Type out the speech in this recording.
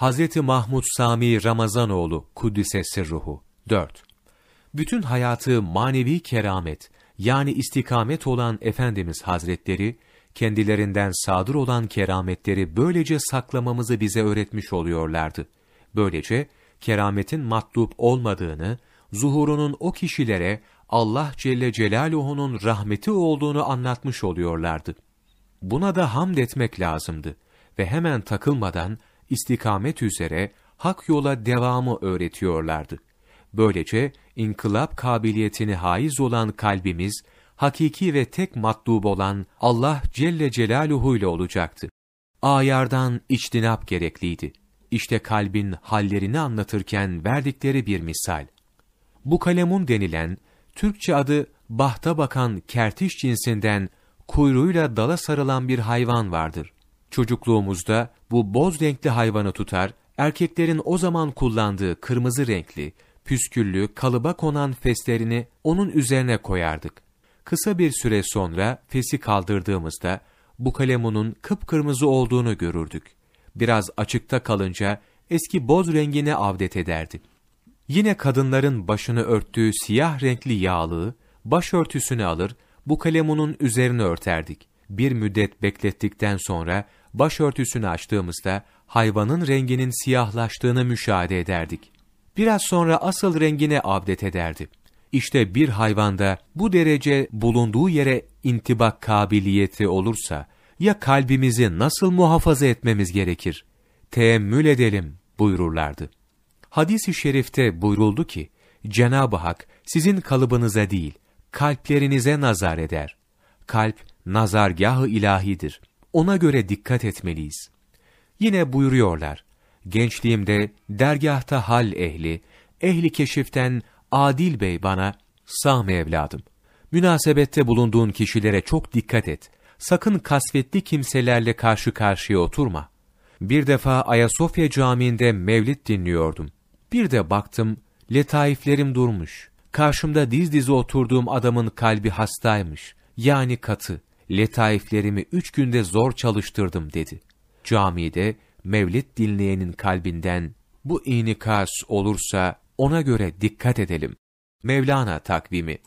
Hazreti Mahmud Sami Ramazanoğlu Kuddise Sirruhu 4. Bütün hayatı manevi keramet yani istikamet olan Efendimiz Hazretleri, kendilerinden sadır olan kerametleri böylece saklamamızı bize öğretmiş oluyorlardı. Böylece kerametin matlup olmadığını, zuhurunun o kişilere Allah Celle Celaluhu'nun rahmeti olduğunu anlatmış oluyorlardı. Buna da hamd etmek lazımdı ve hemen takılmadan istikamet üzere hak yola devamı öğretiyorlardı. Böylece inkılap kabiliyetini haiz olan kalbimiz, hakiki ve tek matlub olan Allah Celle Celaluhu ile olacaktı. Ayardan içtinap gerekliydi. İşte kalbin hallerini anlatırken verdikleri bir misal. Bu kalemun denilen, Türkçe adı bahta bakan kertiş cinsinden kuyruğuyla dala sarılan bir hayvan vardır. Çocukluğumuzda bu boz renkli hayvanı tutar, erkeklerin o zaman kullandığı kırmızı renkli, püsküllü, kalıba konan feslerini onun üzerine koyardık. Kısa bir süre sonra fesi kaldırdığımızda bu kalemunun kıpkırmızı olduğunu görürdük. Biraz açıkta kalınca eski boz rengine avdet ederdi. Yine kadınların başını örttüğü siyah renkli yağlığı, başörtüsünü alır, bu kalemunun üzerine örterdik. Bir müddet beklettikten sonra başörtüsünü açtığımızda hayvanın renginin siyahlaştığını müşahede ederdik. Biraz sonra asıl rengine avdet ederdi. İşte bir hayvanda bu derece bulunduğu yere intibak kabiliyeti olursa, ya kalbimizi nasıl muhafaza etmemiz gerekir? Teemmül edelim buyururlardı. Hadis-i şerifte buyuruldu ki, Cenab-ı Hak sizin kalıbınıza değil, kalplerinize nazar eder. Kalp, nazargahı ilahidir. Ona göre dikkat etmeliyiz. Yine buyuruyorlar, gençliğimde dergahta hal ehli, ehli keşiften Adil Bey bana, Sami evladım, münasebette bulunduğun kişilere çok dikkat et. Sakın kasvetli kimselerle karşı karşıya oturma. Bir defa Ayasofya Camii'nde mevlid dinliyordum. Bir de baktım, letaiflerim durmuş. Karşımda diz dize oturduğum adamın kalbi hastaymış. Yani katı. Letaiflerimi üç günde zor çalıştırdım dedi. Camide mevlid dinleyenin kalbinden bu inikas olursa ona göre dikkat edelim. Mevlana takvimi